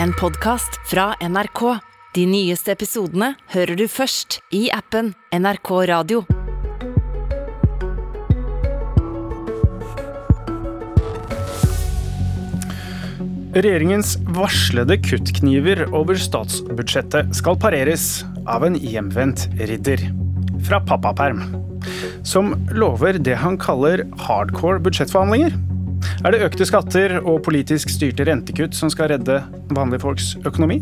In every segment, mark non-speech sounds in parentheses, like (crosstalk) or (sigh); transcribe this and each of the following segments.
en podkast fra NRK. De nyeste episodene hører du først i appen NRK Radio. Regjeringens varslede kuttkniver over statsbudsjettet skal pareres av en hjemvendt ridder fra pappaperm, som lover det han kaller hardcore budsjettforhandlinger. Er det økte skatter og politisk styrte rentekutt som skal redde vanlige folks økonomi?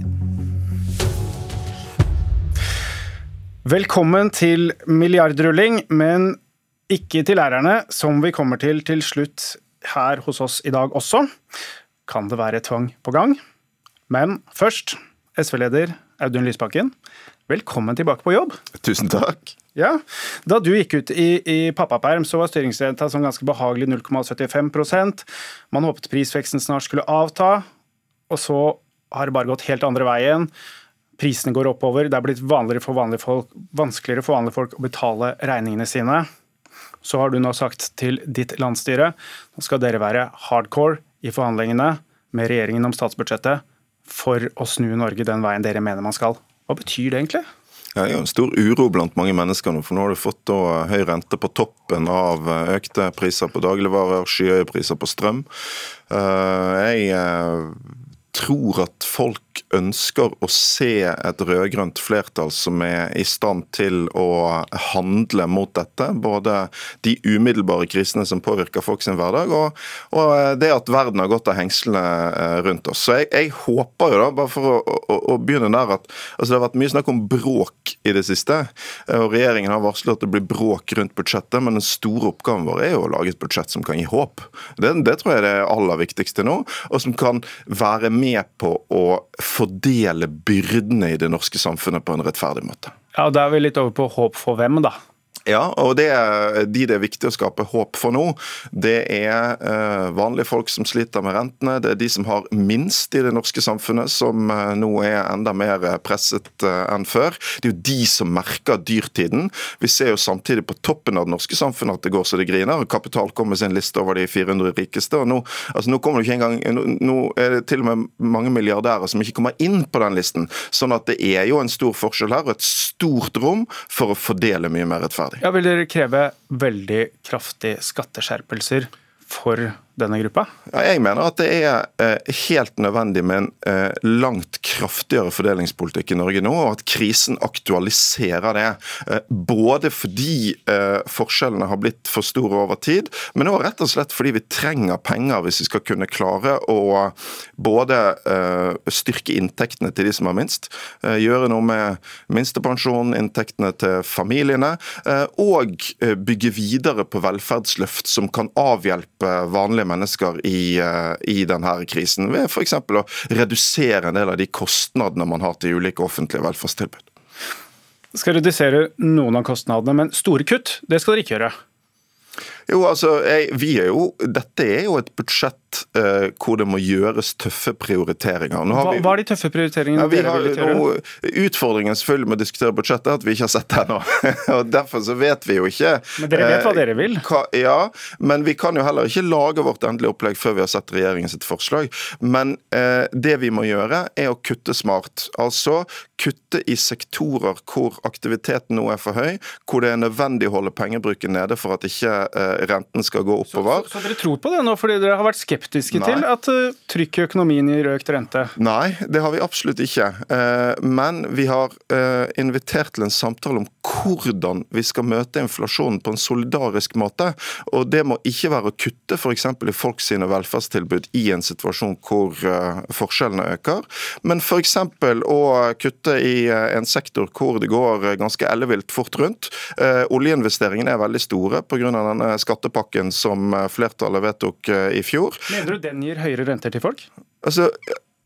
Velkommen til milliardrulling, men ikke til lærerne, som vi kommer til til slutt her hos oss i dag også kan det være tvang på gang. Men først, SV-leder Audun Lysbakken, velkommen tilbake på jobb. Tusen takk. Ja, Da du gikk ut i, i pappaperm, så var styringsrenta som ganske behagelig 0,75% Man håpet prisveksten snart skulle avta, og så har det bare gått helt andre veien. Prisene går oppover, det er blitt vanligere for vanlige folk, vanskeligere for vanlige folk å betale regningene sine. Så har du nå sagt til ditt landsstyre nå skal dere være hardcore i forhandlingene med regjeringen om statsbudsjettet for å snu Norge den veien dere mener man skal. Hva betyr det egentlig? Det er jo en stor uro blant mange mennesker nå, for nå har du fått da høy rente på toppen av økte priser på dagligvarer, skyhøye priser på strøm. Jeg tror at folk ønsker å se et rød-grønt flertall som er i stand til å handle mot dette. Både de umiddelbare krisene som påvirker folk sin hverdag, og, og det at verden har gått av hengslene rundt oss. Så jeg, jeg håper jo da, bare for å, å, å begynne der, at altså det har vært mye snakk om bråk i det siste. og Regjeringen har varslet at det blir bråk rundt budsjettet, men den store oppgaven vår er jo å lage et budsjett som kan gi håp. Det, det tror jeg er det aller viktigste nå, og som kan være med på å fordele byrdene i det norske samfunnet på en rettferdig måte. Ja, og Da er vi litt over på håp for hvem, da? Ja, og det, de det er viktig å skape håp for nå, det er eh, vanlige folk som sliter med rentene. Det er de som har minst i det norske samfunnet, som eh, nå er enda mer presset eh, enn før. Det er jo de som merker dyrtiden. Vi ser jo samtidig på toppen av det norske samfunnet at det går så det griner. Kapital kommer med sin liste over de 400 rikeste. og Nå, altså nå det ikke engang, nå er det til og med mange milliardærer som ikke kommer inn på den listen. Sånn at det er jo en stor forskjell her, og et stort rom for å fordele mye mer rettferdig. Ja, Vil dere kreve veldig kraftige skatteskjerpelser for denne gruppa? Ja, jeg mener at det er eh, helt nødvendig med en eh, langt kraftigere fordelingspolitikk i Norge nå, og at krisen aktualiserer det. Eh, både fordi forskjellene har blitt for store over tid, men også rett og slett fordi vi trenger penger hvis vi skal kunne klare å både styrke inntektene til de som har minst, gjøre noe med minstepensjon, inntektene til familiene, og bygge videre på velferdsløft som kan avhjelpe vanlige mennesker i, eh, i denne krisen, ved f.eks. å redusere en del av de kostnadene man har til ulike offentlige velferdstilbud. Skal redusere noen av kostnadene, men store kutt det skal dere ikke gjøre? Jo, altså, jeg, vi er jo, Dette er jo et budsjett uh, hvor det må gjøres tøffe prioriteringer. Hva, vi, hva, er de tøffe prioriteringene ja, dere vil gjøre? Utfordringen selvfølgelig med å diskutere budsjettet er at vi ikke har sett det ennå. (laughs) og Derfor så vet vi jo ikke Men dere vet hva dere vil? Eh, hva, ja, men vi kan jo heller ikke lage vårt endelige opplegg før vi har sett regjeringens forslag. Men uh, det vi må gjøre, er å kutte smart. Altså kutte i sektorer hvor aktiviteten nå er for høy, hvor det er nødvendig å holde pengebruken nede for at ikke eh, renten skal gå oppover. Så, så, så, dere tror på det nå, fordi dere har vært skeptiske Nei. til at uh, trykk i økonomien gir økt rente? Nei, det har vi absolutt ikke. Uh, men vi har invitert til en samtale om hvordan vi skal møte inflasjonen på en solidarisk måte. Og det må ikke være å kutte f.eks. i folks velferdstilbud i en situasjon hvor forskjellene øker, men f.eks. å kutte i en sektor hvor det går ganske ellevilt fort rundt. Oljeinvesteringene er veldig store pga. denne skattepakken som eh, flertallet vedtok eh, i fjor. Mener du den gir høyere renter til folk? Altså,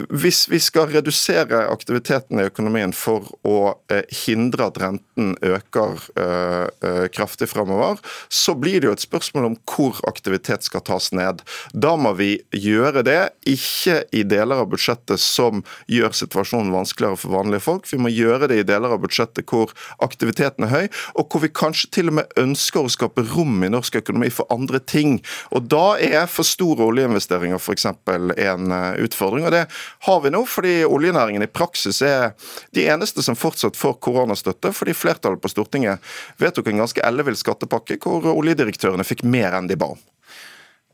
hvis vi skal redusere aktiviteten i økonomien for å eh, hindre at renten øker eh, eh, kraftig fremover, så blir det jo et spørsmål om hvor aktivitet skal tas ned. Da må vi gjøre det, ikke i deler av budsjettet som gjør situasjonen vanskeligere for vanlige folk. Vi må gjøre det i deler av budsjettet hvor aktiviteten er høy, og hvor vi kanskje til og med ønsker å skape rom i norsk økonomi for andre ting. Og Da er for store oljeinvesteringer f.eks. en utfordring. og det har vi nå, fordi oljenæringen i praksis er de eneste som fortsatt får koronastøtte, fordi flertallet på Stortinget vedtok en ganske ellevill skattepakke hvor oljedirektørene fikk mer enn de ba om.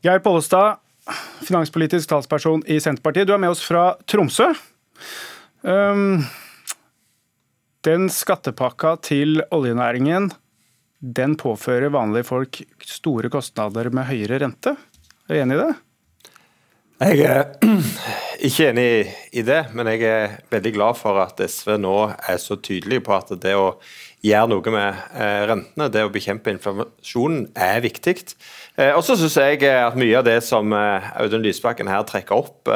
Geir Pollestad, finanspolitisk talsperson i Senterpartiet. Du er med oss fra Tromsø. Um, den skattepakka til oljenæringen den påfører vanlige folk store kostnader med høyere rente. Er du enig i det? Jeg er (clears throat) ikke enig i det, men jeg er veldig glad for at SV nå er så tydelig på at det å gjøre noe med eh, rentene, det å bekjempe inflasjonen, er viktig. Eh, og så syns jeg at mye av det som eh, Audun Lysbakken her trekker opp,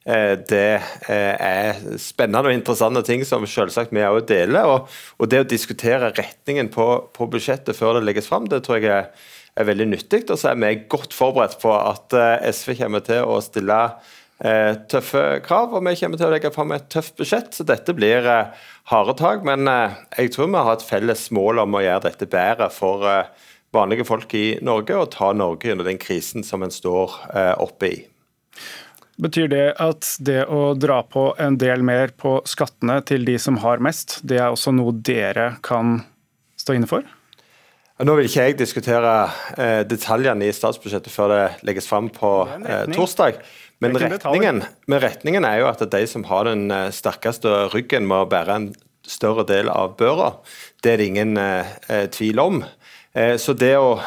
det er spennende og interessante ting som selvsagt vi òg deler. Og, det å diskutere retningen på, budsjettet før det legges fram, det tror jeg er, er veldig nyttig. Og så er vi godt forberedt på at eh, SV kommer til å stille eh, tøffe krav, og vi kommer til å legge fram et tøft budsjett. Så dette blir eh, harde tak. Men eh, jeg tror vi har et felles mål om å gjøre dette bedre for vanlige folk i Norge, og ta Norge under den krisen som en står oppe i. Betyr det at det å dra på en del mer på skattene til de som har mest, det er også noe dere kan stå inne for? Nå vil ikke jeg diskutere eh, detaljene i statsbudsjettet før det legges fram på eh, torsdag. Men retningen, men retningen, er jo at de som har den eh, sterkeste ryggen, må bære en større del av børa. Det er det ingen eh, eh, tvil om. Eh, så det å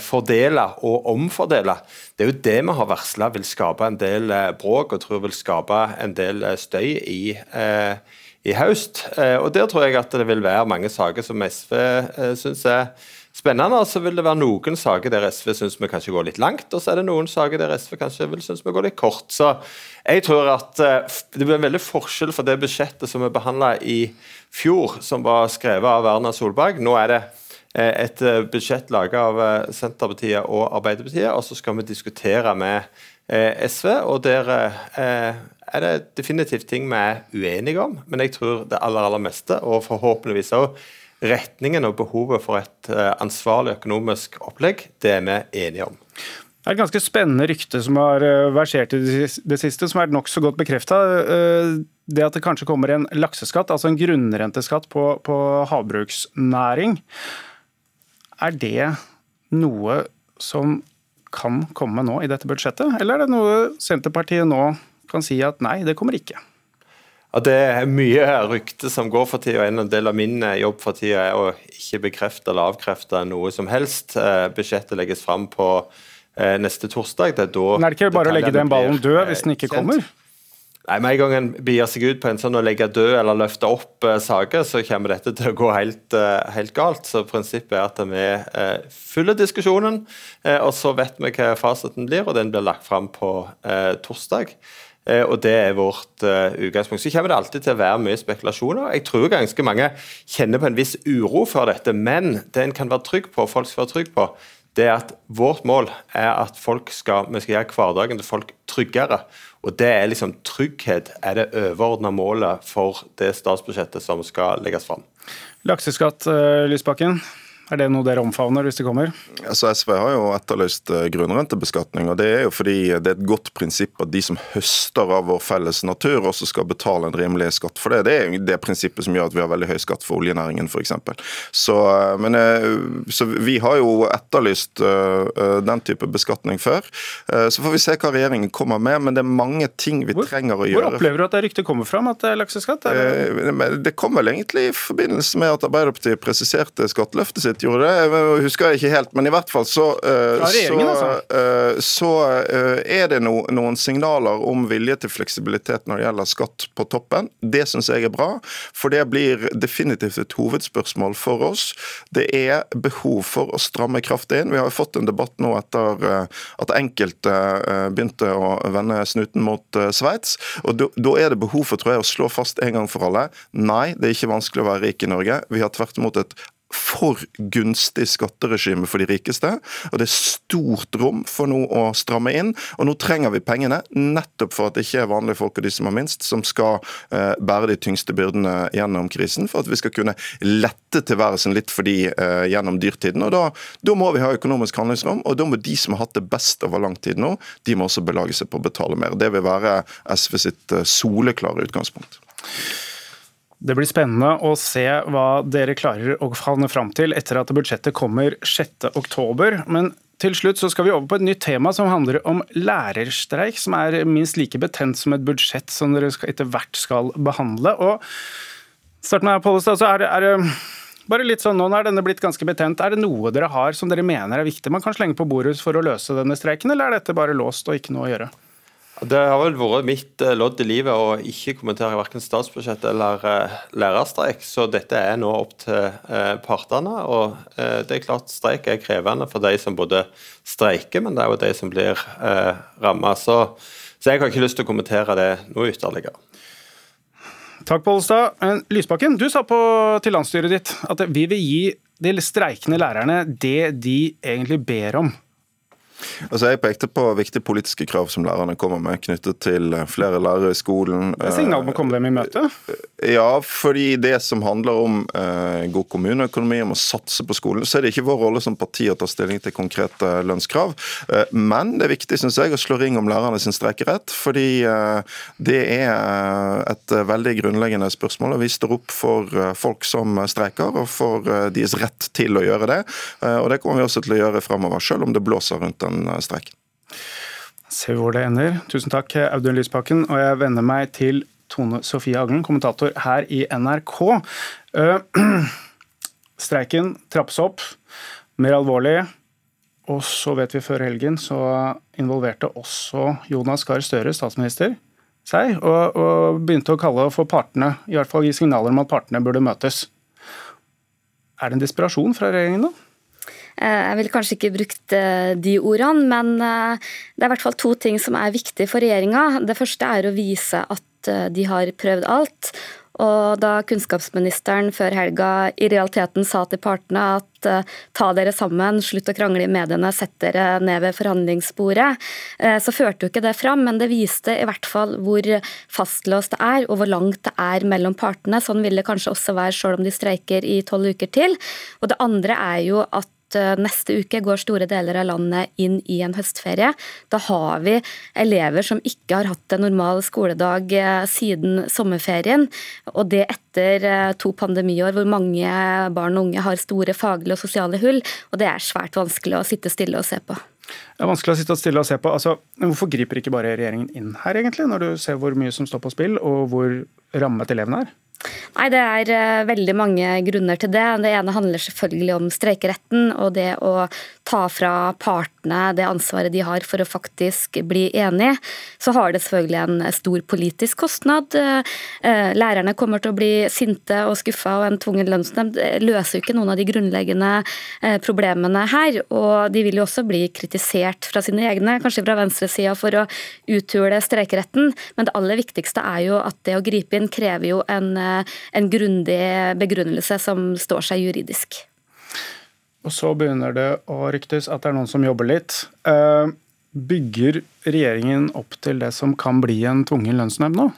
fordele og omfordele, det er jo det vi har varsla vil skape en del bråk og tror vil skape en del støy i, i høst. Og Der tror jeg at det vil være mange saker som SV syns er spennende. Og så vil det være noen saker der SV syns vi kanskje går litt langt, og så er det noen saker der SV kanskje vil synes vi går litt kort. Så jeg tror at det blir en veldig forskjell for det budsjettet som vi behandla i fjor, som var skrevet av Erna Solberg. Nå er det Eh, et eh, budsjett laget av eh, Senterpartiet og Arbeiderpartiet, og så skal vi diskutere med SV. og Der er det definitivt ting vi er uenige om, men jeg tror det aller, aller meste, og forhåpentligvis òg retningen og behovet for et ansvarlig økonomisk opplegg, det er vi enige om. Det er et ganske spennende rykte som har versert i det siste, som er nokså godt bekrefta. Det at det kanskje kommer en lakseskatt, altså en grunnrenteskatt på, på havbruksnæring. Er det noe som kan komme nå i dette budsjettet, eller er det noe Senterpartiet nå kan si at nei, det kommer ikke? Ja, Det er mye rykte som går for tida. En del av min eh, jobb for tida er å ikke bekrefte eller avkrefte noe som helst. Eh, budsjettet legges fram på eh, neste torsdag. Det er da Men er det ikke bare å legge den ballen død hvis den ikke kommer? Nei, Med en gang en bier seg ut på en sånn å legge død eller løfte opp uh, saker, så kommer dette til å gå helt, uh, helt galt. Så prinsippet er at vi uh, følger diskusjonen, og så vet vi hva fasiten blir, og den blir lagt fram på torsdag. Og Det er vårt utgangspunkt. Så kommer det alltid til å være mye spekulasjoner. Jeg tror ganske mange kjenner på en viss uro for dette, men det en kan være trygg på, folk skal være trygg på, det er at vårt mål er at skal, vi skal gjøre hverdagen til folk tryggere. Og det er liksom Trygghet er det overordna målet for det statsbudsjettet som skal legges fram. Lakseskatt, eh, Lysbakken. Er det noe dere omfavner hvis det kommer? Altså SV har jo etterlyst eh, grunnrentebeskatning. og Det er jo fordi det er et godt prinsipp at de som høster av vår felles natur, også skal betale en rimelig skatt for det. Det er jo det prinsippet som gjør at vi har veldig høy skatt for oljenæringen f.eks. Så, eh, men, eh, så vi har jo etterlyst den type beskatning før. Så får vi se hva regjeringen kommer med, men det er mange ting vi hvor, trenger å gjøre. Hvor opplever du at det ryktet kommer fram, at det er lakseskatt? Eller? Det kom vel egentlig i forbindelse med at Arbeiderpartiet presiserte skatteløftet sitt Brexit gjorde det, jeg husker ikke helt. Men i hvert fall så, uh, så, uh, så uh, er det no, noen signaler om vilje til fleksibilitet når det gjelder skatt på toppen. Det syns jeg er bra, for det blir definitivt et hovedspørsmål for oss. Det er behov for å stramme kraftig inn. Vi har jo fått en debatt nå etter at enkelte begynte å vende snuten mot Sveits. og Da er det behov for tror jeg, å slå fast en gang for alle nei, det er ikke vanskelig å være rik i Norge. Vi har tvert imot et for gunstig skatteregime for de rikeste, og det er stort rom for nå å stramme inn. Og nå trenger vi pengene nettopp for at det ikke er vanlige folk og de som har minst, som skal uh, bære de tyngste byrdene gjennom krisen, for at vi skal kunne lette tilværelsen litt for de uh, gjennom dyrtiden. Og da, da, må vi ha økonomisk handlingsrom, og da må de som har hatt det best over lang tid nå, de må også belage seg på å betale mer. Det vil være SV sitt uh, soleklare utgangspunkt. Det blir spennende å se hva dere klarer å havne fram til etter at budsjettet kommer 6.10. Men til slutt så skal vi over på et nytt tema som handler om lærerstreik, som er minst like betent som et budsjett som dere etter hvert skal behandle. Og start med Pollestad, så er det, er det bare litt sånn, Nå er denne blitt ganske betent. Er det noe dere har som dere mener er viktig man kan slenge på bordet for å løse denne streiken, eller er dette bare låst og ikke noe å gjøre? Det har vel vært mitt eh, lodd i livet å ikke kommentere verken statsbudsjett eller uh, lærerstreik, så dette er nå opp til uh, partene. og det er klart Streik er krevende for de som både streiker, men det er jo de som blir ramma. Så, så, jeg har ikke lyst til å kommentere det noe ytterligere. Takk, Pollestad. Lysbakken, du sa på, til landsstyret ditt at vi vil gi de streikende lærerne det de egentlig ber om. Altså Jeg pekte på viktige politiske krav som lærerne kommer med, knyttet til eh, flere lærere i skolen. Det er signal om å komme dem i møte? Eh, ja, fordi det som handler om eh, god kommuneøkonomi, om å satse på skolen, så er det ikke vår rolle som parti å ta stilling til konkrete lønnskrav. Eh, men det er viktig synes jeg, å slå ring om lærerne sin streikerett, fordi eh, det er eh, et veldig grunnleggende spørsmål. og Vi står opp for folk som streiker, og for deres rett til å gjøre det. Og Det kommer vi også til å gjøre fremover, selv om det blåser rundt den den streiken. Se hvor det ender. Tusen takk, Audun Lysbakken. Og jeg vender meg til Tone Sofie Aglen, kommentator her i NRK. Uh, (clears throat) streiken trappes opp, mer alvorlig. Og så vet vi før helgen så involverte også Jonas Gahr Støre, statsminister, seg, og, og, begynte å kalle for partene, i hvert fall gi signaler om at partene burde møtes. Er det en desperasjon fra regjeringen, da? Eh, jeg ville kanskje ikke brukt eh, de ordene, men eh, det er i hvert fall to ting som er viktig for regjeringa. Det første er å vise at de har prøvd alt. Og da kunnskapsministeren før helga i realiteten sa til partene at ta dere sammen, slutt å krangle i mediene, sett dere ned ved forhandlingsbordet, så førte jo ikke det fram, men det viste i hvert fall hvor fastlåst det er, og hvor langt det er mellom partene. Sånn vil det kanskje også være selv om de streiker i tolv uker til. Og det andre er jo at Eh, neste uke går store deler av landet inn i en høstferie. Da har vi elever som ikke har hatt en normal skoledag eh, siden sommerferien. Og det etter eh, to pandemiår hvor mange barn og unge har store faglige og sosiale hull. Og det er svært vanskelig å sitte stille og se på. Det er vanskelig å sitte stille og se på. Altså, hvorfor griper ikke bare regjeringen inn her, egentlig, når du ser hvor mye som står på spill, og hvor rammet elevene er? Nei, Det er uh, veldig mange grunner til det. Det ene handler selvfølgelig om streikeretten og det å ta fra partene det ansvaret de har for å faktisk bli enige. Så har det selvfølgelig en stor politisk kostnad. Uh, lærerne kommer til å bli sinte og skuffa, og en tvungen lønnsnemnd løser jo ikke noen av de grunnleggende problemene her. Og de vil jo også bli kritisert fra sine egne, kanskje fra venstresida, for å uthule streikeretten. Men det aller viktigste er jo at det å gripe inn krever jo en en grundig begrunnelse som står seg juridisk. Og så begynner det å ryktes at det er noen som jobber litt. Eh, bygger regjeringen opp til det som kan bli en tvungen lønnsnemnd nå?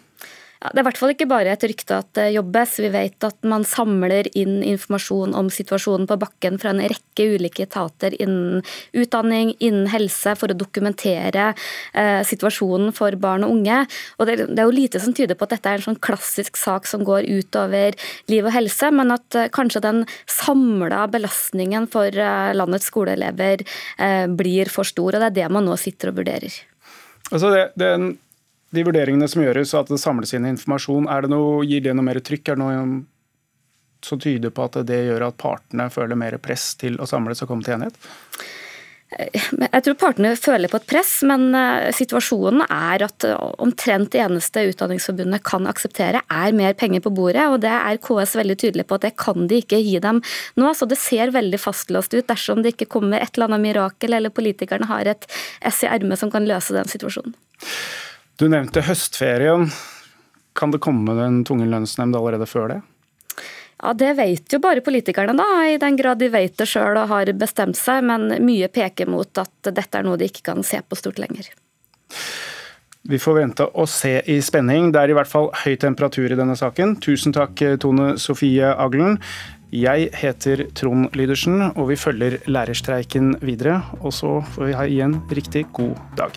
Det er i hvert fall ikke bare et rykte at det jobbes. Vi vet at man samler inn informasjon om situasjonen på bakken fra en rekke ulike etater innen utdanning, innen helse, for å dokumentere eh, situasjonen for barn og unge. Og det, det, er jo lite som tyder på at dette er en sånn klassisk sak som går utover liv og helse, men at eh, kanskje den samla belastningen for eh, landets skoleelever eh, blir for stor. og Det er det man nå sitter og vurderer. Altså det, det er en de vurderingene som gjøres, og at det samles inn informasjon, det noe, gir det noe mer trykk? Er det noe som tyder på at det gjør at partene føler mer press til å samles og komme til enighet? Jeg tror partene føler på et press, men eh, situasjonen er at eh, omtrent det eneste Utdanningsforbundet kan akseptere, er mer penger på bordet. og Det er KS veldig tydelig på at det kan de ikke gi dem nå. Så det ser veldig fastlåst ut dersom det ikke kommer et eller annet mirakel, eller politikerne har et ess i ermet som kan løse den situasjonen. Du nevnte høstferien. Kan det komme en tvungen lønnsnemnd allerede før det? Ja, Det vet jo bare politikerne, da, i den grad de vet det sjøl og har bestemt seg. Men mye peker mot at dette er noe de ikke kan se på stort lenger. Vi får vente og se i spenning. Det er i hvert fall høy temperatur i denne saken. Tusen takk, Tone Sofie Aglen. Jeg heter Trond Lydersen, og vi følger lærerstreiken videre. Og så får vi ha igjen riktig god dag.